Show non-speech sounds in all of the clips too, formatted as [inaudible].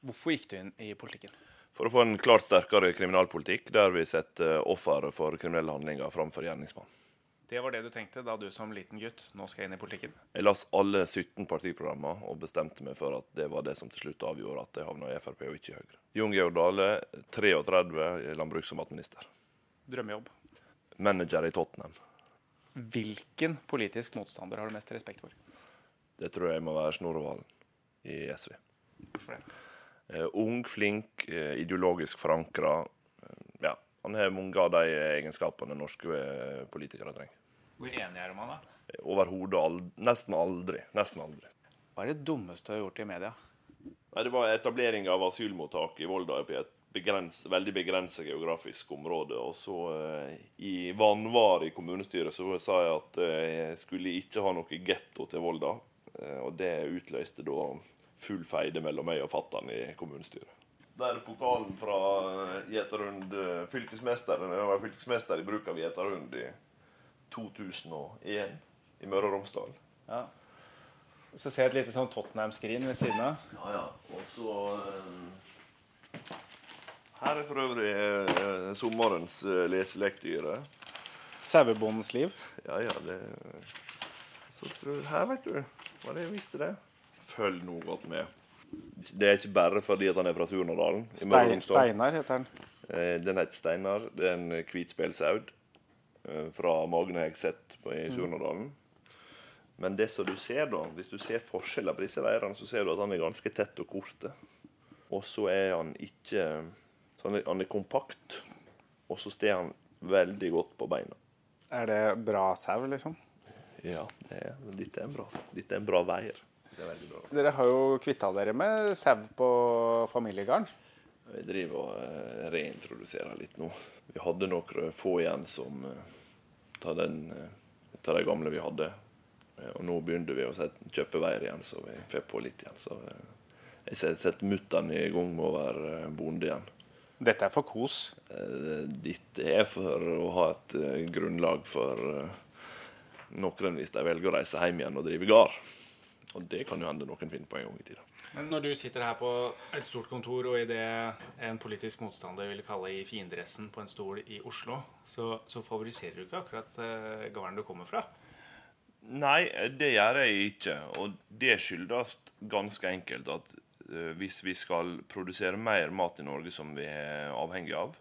Hvorfor gikk du inn i politikken? For å få en klart sterkere kriminalpolitikk der vi setter offer for kriminelle handlinger framfor gjerningsmann. Det var det du tenkte da du som liten gutt nå skal inn i politikken? Jeg las alle 17 partiprogrammer og bestemte meg for at det var det som til slutt avgjorde at jeg havna i Frp og ikke i Høyre. Jon Georg Dale, 33, landbruks- og matminister. Drømmejobb. Manager i Tottenham. Hvilken politisk motstander har du mest respekt for? Det tror jeg må være Snorre Valen i SV. Hvorfor det? Eh, ung, flink, eh, ideologisk forankra. Ja, han har mange av de egenskapene norske eh, politikere trenger. Hvor enig er du med han da? Overhodet aldri. Nesten aldri. Nesten aldri. Hva er det dummeste du har gjort i media? Nei, Det var etablering av asylmottak i Volda på et begrens, veldig begrenset geografisk område. Og så eh, i vanvare i kommunestyret så sa jeg at eh, jeg skulle ikke ha noe getto til Volda. Eh, og det utløste da full feide mellom meg og fatter'n i kommunestyret. Der er pokalen fra Gjeterund fylkesmester Jeg var fylkesmester i bruk av Gjeterund i 2001 i Møre og Romsdal. Ja. Så ser jeg et lite sånn Tottenham-skrin ved siden av. Ja, ja. Og så eh, Her er for øvrig eh, sommerens eh, leselektyre. Sauebondens liv. Ja, ja, det Så tror Her, vet du. Var det jeg visste det. Følg nå godt med. Det er ikke bare fordi han er fra Surnadalen. Stein, Steinar heter han. Eh, Den heter Steinar. Det er en hvitspelsaud eh, fra Magne Hegseth i Surnadalen. Men det som du ser da, hvis du ser forskjeller på disse leirene, så ser du at han er ganske tett og korte. Og så er han ikke så han, er, han er kompakt, og så står han veldig godt på beina. Er det bra sau, liksom? Ja, det er, dette er en bra Dette er en bra veier. Det er veldig bra. Dere har jo kvitta dere med sau på familiegarden. Vi driver og eh, reintroduserer litt nå. Vi hadde noen få igjen som eh, tar den eh, tar de gamle vi hadde. Og nå begynner vi å kjøpe veier igjen, så vi får på litt igjen. Så jeg setter setter mutter'n i gang med å være bonde igjen. Dette er for kos. Dette er for å ha et grunnlag for noen hvis de velger å reise hjem igjen og drive gard. Og det kan jo hende noen finner på en gang i tida. Men når du sitter her på et stort kontor, og i det en politisk motstander ville kalle i fiendedressen på en stol i Oslo, så, så favoriserer du ikke akkurat eh, gården du kommer fra. Nei, det gjør jeg ikke. Og det skyldes ganske enkelt at eh, hvis vi skal produsere mer mat i Norge som vi er avhengig av,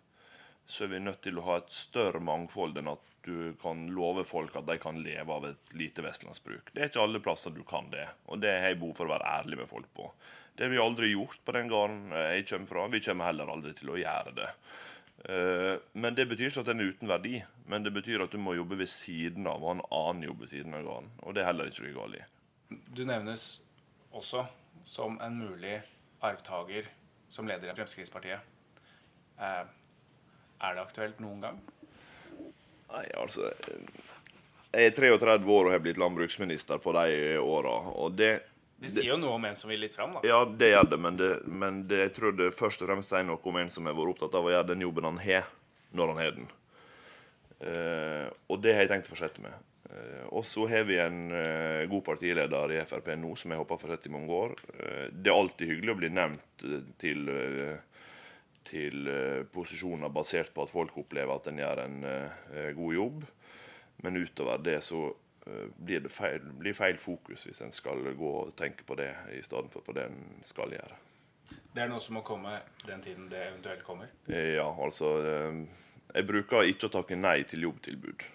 så er vi nødt til å ha et større mangfold enn at du kan love folk at de kan leve av et lite vestlandsbruk. Det er ikke alle plasser du kan det, og det har jeg behov for å være ærlig med folk på. Det har vi aldri gjort på den gården jeg kommer fra. Vi kommer heller aldri til å gjøre det. Eh, Men det betyr ikke at den er uten verdi. Men det betyr at du må jobbe ved siden av, og en annen jobb ved siden av gården. Og det er heller ikke noe galt i. Du nevnes også som en mulig arvtaker som leder i Fremskrittspartiet. Eh, er det aktuelt noen gang? Nei, altså eh, Jeg er 33 år og har blitt landbruksminister på de åra. Og det Det sier jo noe om en som vil litt fram, da. Ja, det gjør det, men, det, men det, jeg tror det først og fremst sier noe om en som har vært opptatt av å gjøre den jobben han har, når han har den. Eh, og det har jeg tenkt å fortsette med. Eh, og så har vi en eh, god partileder i Frp nå som jeg håper fortsette i mange år. Det er alltid hyggelig å bli nevnt til, eh, til eh, posisjoner basert på at folk opplever at en gjør en eh, god jobb. Men utover det så eh, blir det feil, blir feil fokus hvis en skal gå og tenke på det i stedet for på det en skal gjøre. Det er noe som må komme den tiden det eventuelt kommer. Ja, altså Jeg bruker ikke å takke nei til jobbtilbud.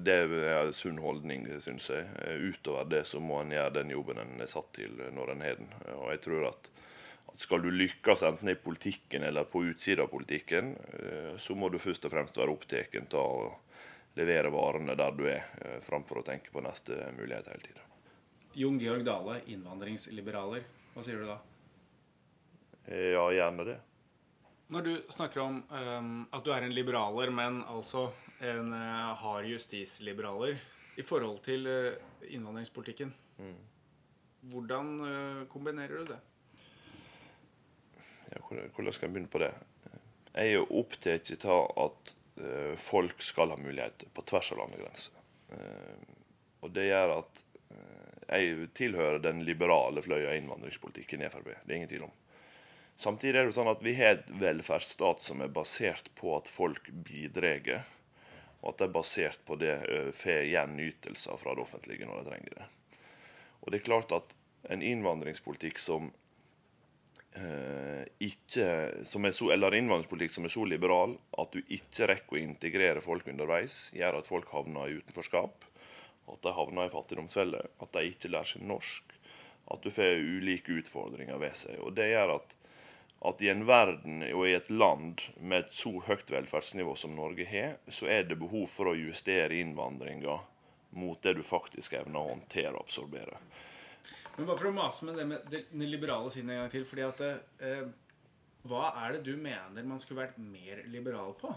Det er en sunn holdning, syns jeg. Utover det så må en gjøre den jobben en er satt til når en har den. Og jeg tror at skal du lykkes enten i politikken eller på utsida av politikken, eh, så må du først og fremst være opptatt av å levere varene der du er, eh, framfor å tenke på neste mulighet hele tida. Jon Georg Dale, innvandringsliberaler. Hva sier du da? Eh, Ja, gjerne det. Når du snakker om um, at du er en liberaler, men altså en uh, hard justisliberaler i forhold til uh, innvandringspolitikken, hvordan uh, kombinerer du det? Hvordan skal jeg begynne på det? Jeg er jo opptatt av at eh, folk skal ha muligheter på tvers av landegrenser. Eh, og det gjør at eh, jeg tilhører den liberale fløya i innvandringspolitikken i Frp. Det er ingen tvil om. Samtidig er det sånn at vi har et velferdsstat som er basert på at folk bidrar, og at det er basert på det får gjenytelser fra det offentlige når de trenger det. Og det er klart at en innvandringspolitikk som ikke som er så, Eller innvandringspolitikk som er så liberal at du ikke rekker å integrere folk underveis, gjør at folk havner i utenforskap, at de havner i fattigdomsfelle, at de ikke lærer seg norsk, at du får ulike utfordringer ved seg. Og Det gjør at at i en verden og i et land med et så høyt velferdsnivå som Norge har, så er det behov for å justere innvandringa mot det du faktisk evner å håndtere og absorbere. Men bare for å mase med det med det liberale sinnet en gang til. fordi at eh, Hva er det du mener man skulle vært mer liberal på?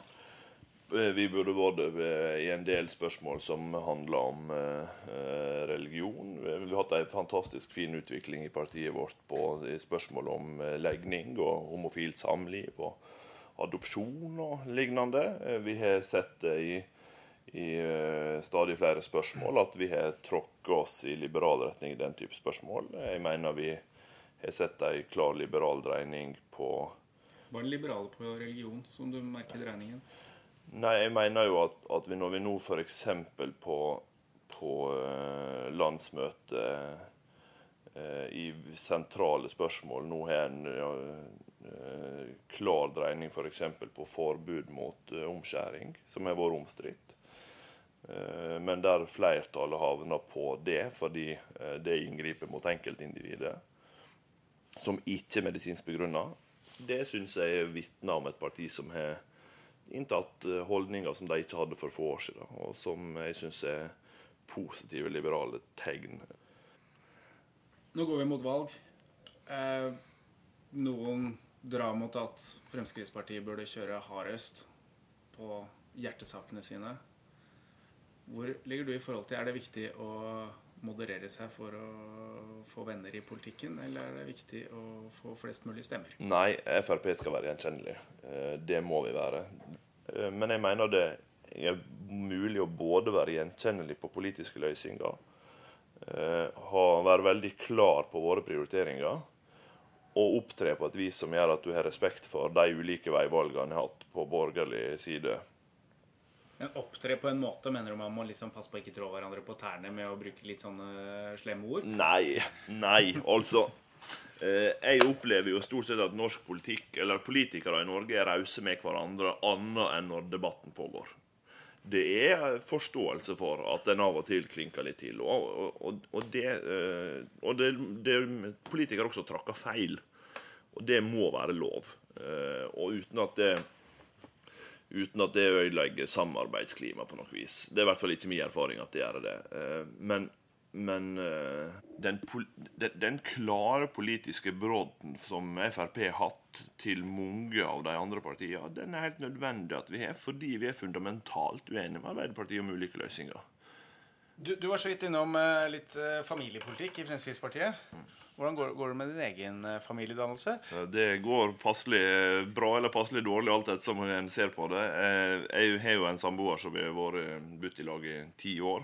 Eh, vi burde vært det i en del spørsmål som handler om eh, religion. Vi har hatt en fantastisk fin utvikling i partiet vårt på spørsmål om eh, legning og homofilt samliv og adopsjon og lignende. Vi har sett det i, i stadig flere spørsmål at vi har tråkket oss i liberal retning i den type spørsmål. Jeg mener vi har sett en klar liberal dreining på Var den liberale på religion, som du merker dreiningen? Nei, jeg mener jo at, at vi når vi nå f.eks. på, på uh, landsmøtet uh, i sentrale spørsmål nå har en klar dreining f.eks. For på forbud mot omskjæring, som har vært omstridt. Men der flertallet havner på det fordi det inngriper mot enkeltindividet, som ikke er medisinsk begrunna, det syns jeg vitner om et parti som har inntatt eh, holdninger som de ikke hadde for få år siden, og som jeg syns er positive, liberale tegn. Nå går vi mot valg. Eh, noen drar mot at Fremskrittspartiet burde kjøre hardest på hjertesakene sine. Hvor ligger du i forhold til Er det viktig å moderere seg for å få venner i politikken, eller er det viktig å få flest mulig stemmer? Nei, Frp skal være gjenkjennelig. Eh, det må vi være. Eh, men jeg mener det er mulig å både være gjenkjennelig på politiske løsninger, eh, være veldig klar på våre prioriteringer, og opptre på et vis som gjør at du har respekt for de ulike veivalgene jeg har hatt på borgerlig side men opptre på en måte mener du man må liksom passe på å ikke trå hverandre på tærne med å bruke litt sånne slemme ord? Nei. Nei, altså. Eh, jeg opplever jo stort sett at norsk politikk, eller politikere i Norge er rause med hverandre annet enn når debatten pågår. Det er forståelse for at en av og til klinker litt til. Og, og, og, det, eh, og det, det, Politikere også trakker feil. Og det må være lov. Eh, og uten at det uten at det ødelegger samarbeidsklimaet på noe vis. Det er i hvert fall ikke min erfaring at det gjør det. Eh, men, men eh, den, den, klare politiske brodden som Frp har hatt til mange av de andre partiene, den er helt nødvendig at vi har, fordi vi er fundamentalt uenige med Arbeiderpartiet om ulike løsninger. Du, du var så vidt innom eh, litt familiepolitikk i Fremskrittspartiet. Hvordan går, går, det med din egen eh, familiedannelse? Det går passelig bra eller passelig dårlig, alt etter som en ser på det. Eh, jeg har jo en samboer som har vært budt i lag i ti år.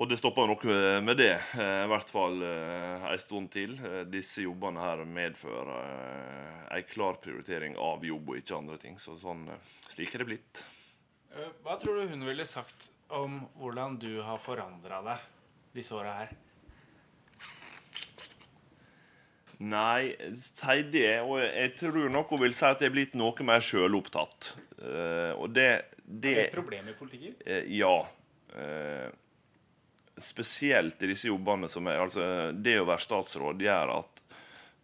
Og det stopper nok med det, eh, i hvert fall en stund til. Disse jobbene her medfører en klar prioritering av jobb og ikke andre ting. Så sånn, slik er det blitt. Hva tror du hun ville sagt om hvordan du har forandra deg disse åra her? Nei, si det. Og jeg tror nok hun vil si at jeg er blitt noe mer sjølopptatt. Uh, og det, det Er det et problem i politikken? Uh, ja. Spesielt i disse jobbene som er Altså, det å være statsråd gjør at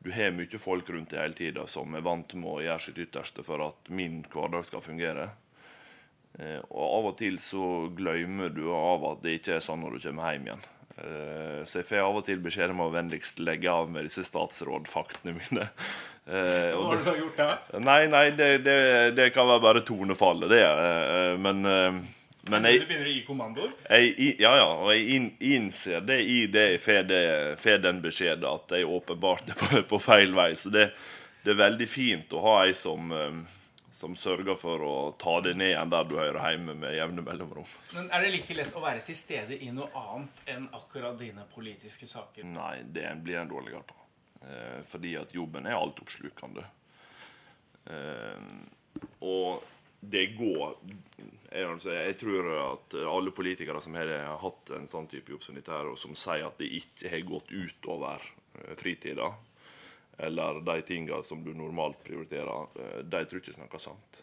du har mye folk rundt deg hele tida som er vant med å gjøre sitt ytterste for at min hverdag skal fungere. Og av og til så glemmer du av at det ikke er sånn når du kommer hjem igjen. Eh, så jeg får av og til beskjed om å vennligst legge av med disse statsrådfaktene mine. [laughs] Eh, Hva har du gjort da? Nei, nei, det, det, det kan være bare tonefallet, det. Eh, men, men jeg, Du begynner å gi kommandoer? Ja, ja. Og jeg innser det i det jeg får den beskjeden, at jeg åpenbart er på, på feil vei. Så det, det, er veldig fint å ha ei som, som sørger for å ta det ned igjen der du hører hjemme med jevne mellomrom. Men Er det like lett å være til stede i noe annet enn akkurat dine politiske saker? Nei, det blir en dårligere på. Eh, fordi at jobben er altoppslukende. Eh, og det går jeg, altså, jeg tror at alle politikere som har hatt en sånn type jobb som dette, her, og som sier at det ikke har gått utover eh, fritida, eller de tinga som du normalt prioriterer, eh, de tror ikke snakker sant.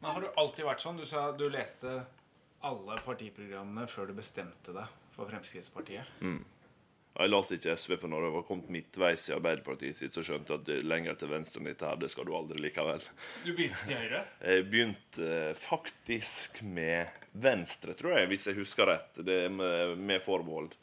Men Har du alltid vært sånn? Du sa du leste alle partiprogrammene før du bestemte deg for Fremskrittspartiet. Jeg las ikke SV, for når jeg var kommet midtveis i Arbeiderpartiet sitt, så skjønte jeg at det lenger til venstre enn dette her, det skal du aldri likevel. Du begynte i Høyre? [laughs] Jeg begynte eh, faktisk med venstre, tror jeg, hvis jeg husker rett. Det med, med forbehold.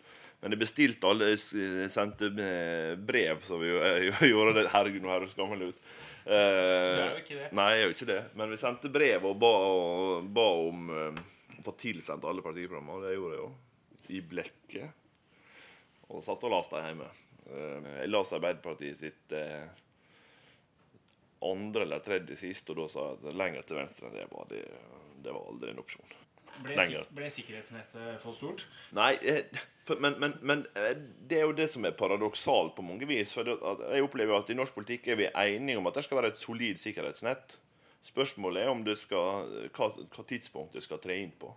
Men jeg bestilte alle Jeg sendte eh, brev, så vi [laughs] gjorde det Herregud, nå høres gammel ut. Du er jo ikke det. Nei, jeg er jo ikke det. Men vi sendte brev og ba, og ba om uh, å få tilsendt alle partiprogrammer. og Det gjorde jeg jo. I blekket. Og satt og leste dem hjemme. Uh, Jeg leste Arbeiderpartiet sitt eh, andre eller tredje sist, og da sa jeg at lenger til venstre enn det var, det, det var aldri en opsjon. Ble, Lenger. ble sikkerhetsnettet for stort? Nei, eh, men, men, men eh, det er jo det som er paradoksalt på mange vis. For jeg opplever at i norsk politikk er vi enige om at det skal være et solid sikkerhetsnett. Spørsmålet er om det skal, hva, hva tidspunkt det skal tre inn på.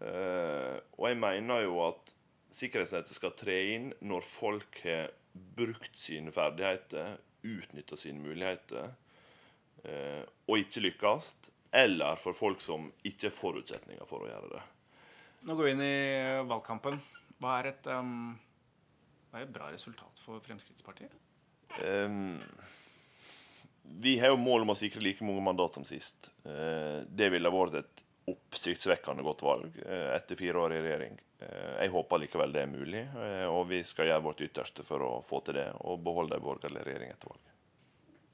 Eh, og jeg mener jo at sikkerhetsnettet skal tre inn når folk har brukt sine ferdigheter, utnytta sine muligheter, og ikke lykkes. Eller for folk som ikke har forutsetninger for å gjøre det. Nå går vi inn i valgkampen. Hva er et, um, hva er et bra resultat for Fremskrittspartiet? Um, vi har jo mål om å sikre like mange mandat som sist. Uh, det ville vært et oppsiktsvekkende godt valg uh, etter fire år i regjering. Uh, jeg håper likevel det er mulig, eh, og vi skal gjøre vårt ytterste for å få til det og beholde en borgerlig regjering etter valget.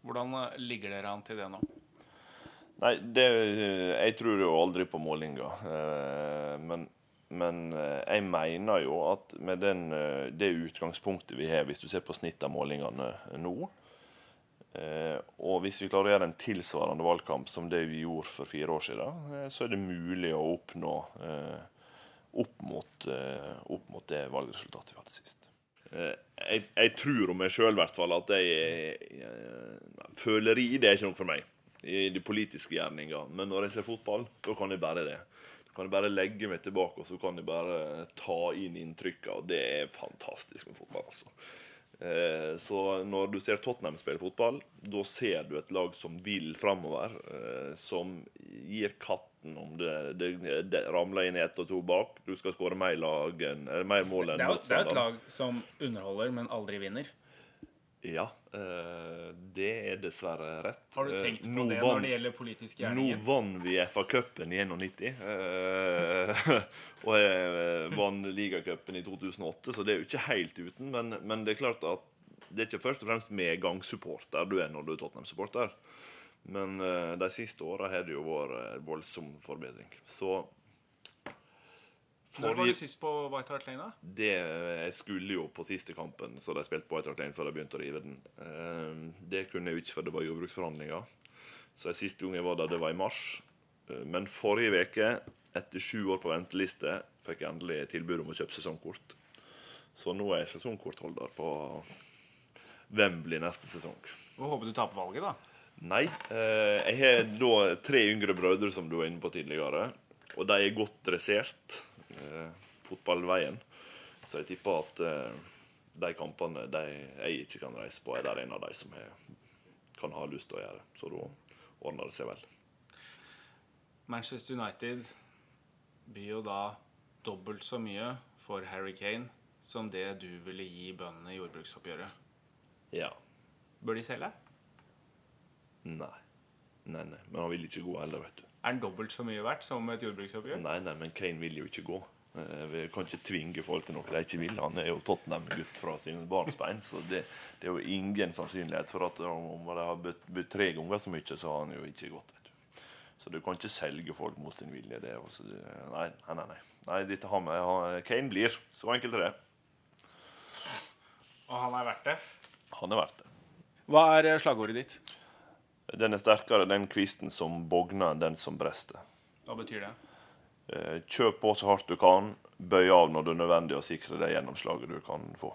Hvordan ligger dere an til det nå? Nei, det, jeg tror jo aldri på målinger. eh, Men, men eh, jeg mener jo at med den, eh, det utgangspunktet vi har, hvis du ser på snittet av målingene nå, og hvis vi klarer å gjøre en tilsvarende valgkamp som det vi gjorde for fire år siden, så er det mulig å oppnå opp mot, opp mot det valgresultatet vi hadde sist. Jeg, jeg tror om meg sjøl at jeg, jeg Føleri det er ikke noe for meg i de politiske gjerninga. Men når jeg ser fotball, da kan jeg bare det. Da kan jeg bare legge meg tilbake og så kan jeg bare ta inn inntrykka. Og det er fantastisk med fotball, altså. Eh, Så når du ser Tottenham spille fotball, da ser du et lag som vil framover. eh, Som gir katten om det, det, det ramler inn ett og to bak. Du skal skåre mer, eller mer mål enn Det er, det er jo et lag som underholder, men aldri vinner. Ja, eh, det er dessverre rett. Har du Eh, tenkt på nå det når det gjelder politiske Nå gjerninger? vant vi FA-cupen i 91. eh, [laughs] og jeg vant ligacupen i 2008, så det er jo ikke helt uten. Men, men det er klart at det er ikke først og fremst medgangssupporter du er når du er Tottenham-supporter. Men eh, de siste åra har det jo vært voldsom forbedring. Så Når var du sist på White Hart Lane? da? det jeg skulle jo på siste kampen, så de spilte på White Hart Lane før de begynte å rive den. Eh, Det kunne jeg jo ikke, for det var jordbruksforhandlinger. Så jeg siste gang jeg var der, det var i mars. Eh, Men forrige uke, etter sju år på venteliste, fikk jeg endelig tilbud om å kjøpe sesongkort. Så nå er jeg sesongkortholder på Wembley neste sesong. Og håper du taper valget, da. Nei. Eh, jeg har da tre yngre brødre, som du var inne på tidligere. Og de er godt dressert. Eh, fotballveien. Så jeg tipper at eh, de kampene de jeg ikke kan reise på, er det en av de som jeg kan ha lyst til å gjøre. Så da ordner det seg vel. Manchester United byr jo da dobbelt så mye for Harry Kane som det du ville gi bøndene i jordbruksoppgjøret. Ja. Bør de selge? Nei. Nei, nei. Men han vil ikke gå heller, vet du. Er den dobbelt så mye verdt som et jordbruksoppgjør? Nei, nei, men Kane vil jo ikke gå. Eh, Vi kan ikke tvinge folk til noe de ikke vil. Han er jo Tottenham-gutt fra sine barnsbein, så det, det er jo ingen sannsynlighet for at om de har budt tre ganger så mye, så har han jo ikke gått. vet du. Så du kan ikke selge folk mot sin vilje. Det, er også, nei, nei, nei. nei. nei dette har med, Kane blir. Så enkelt er det. Og han er verdt det? Han er verdt det. Hva er slagordet ditt? Den er sterkere den kvisten som bogner, enn den som brester. Hva betyr det? Eh, Kjøp på så hardt du kan. Bøy av når det er nødvendig, og sikre det gjennomslaget du kan få.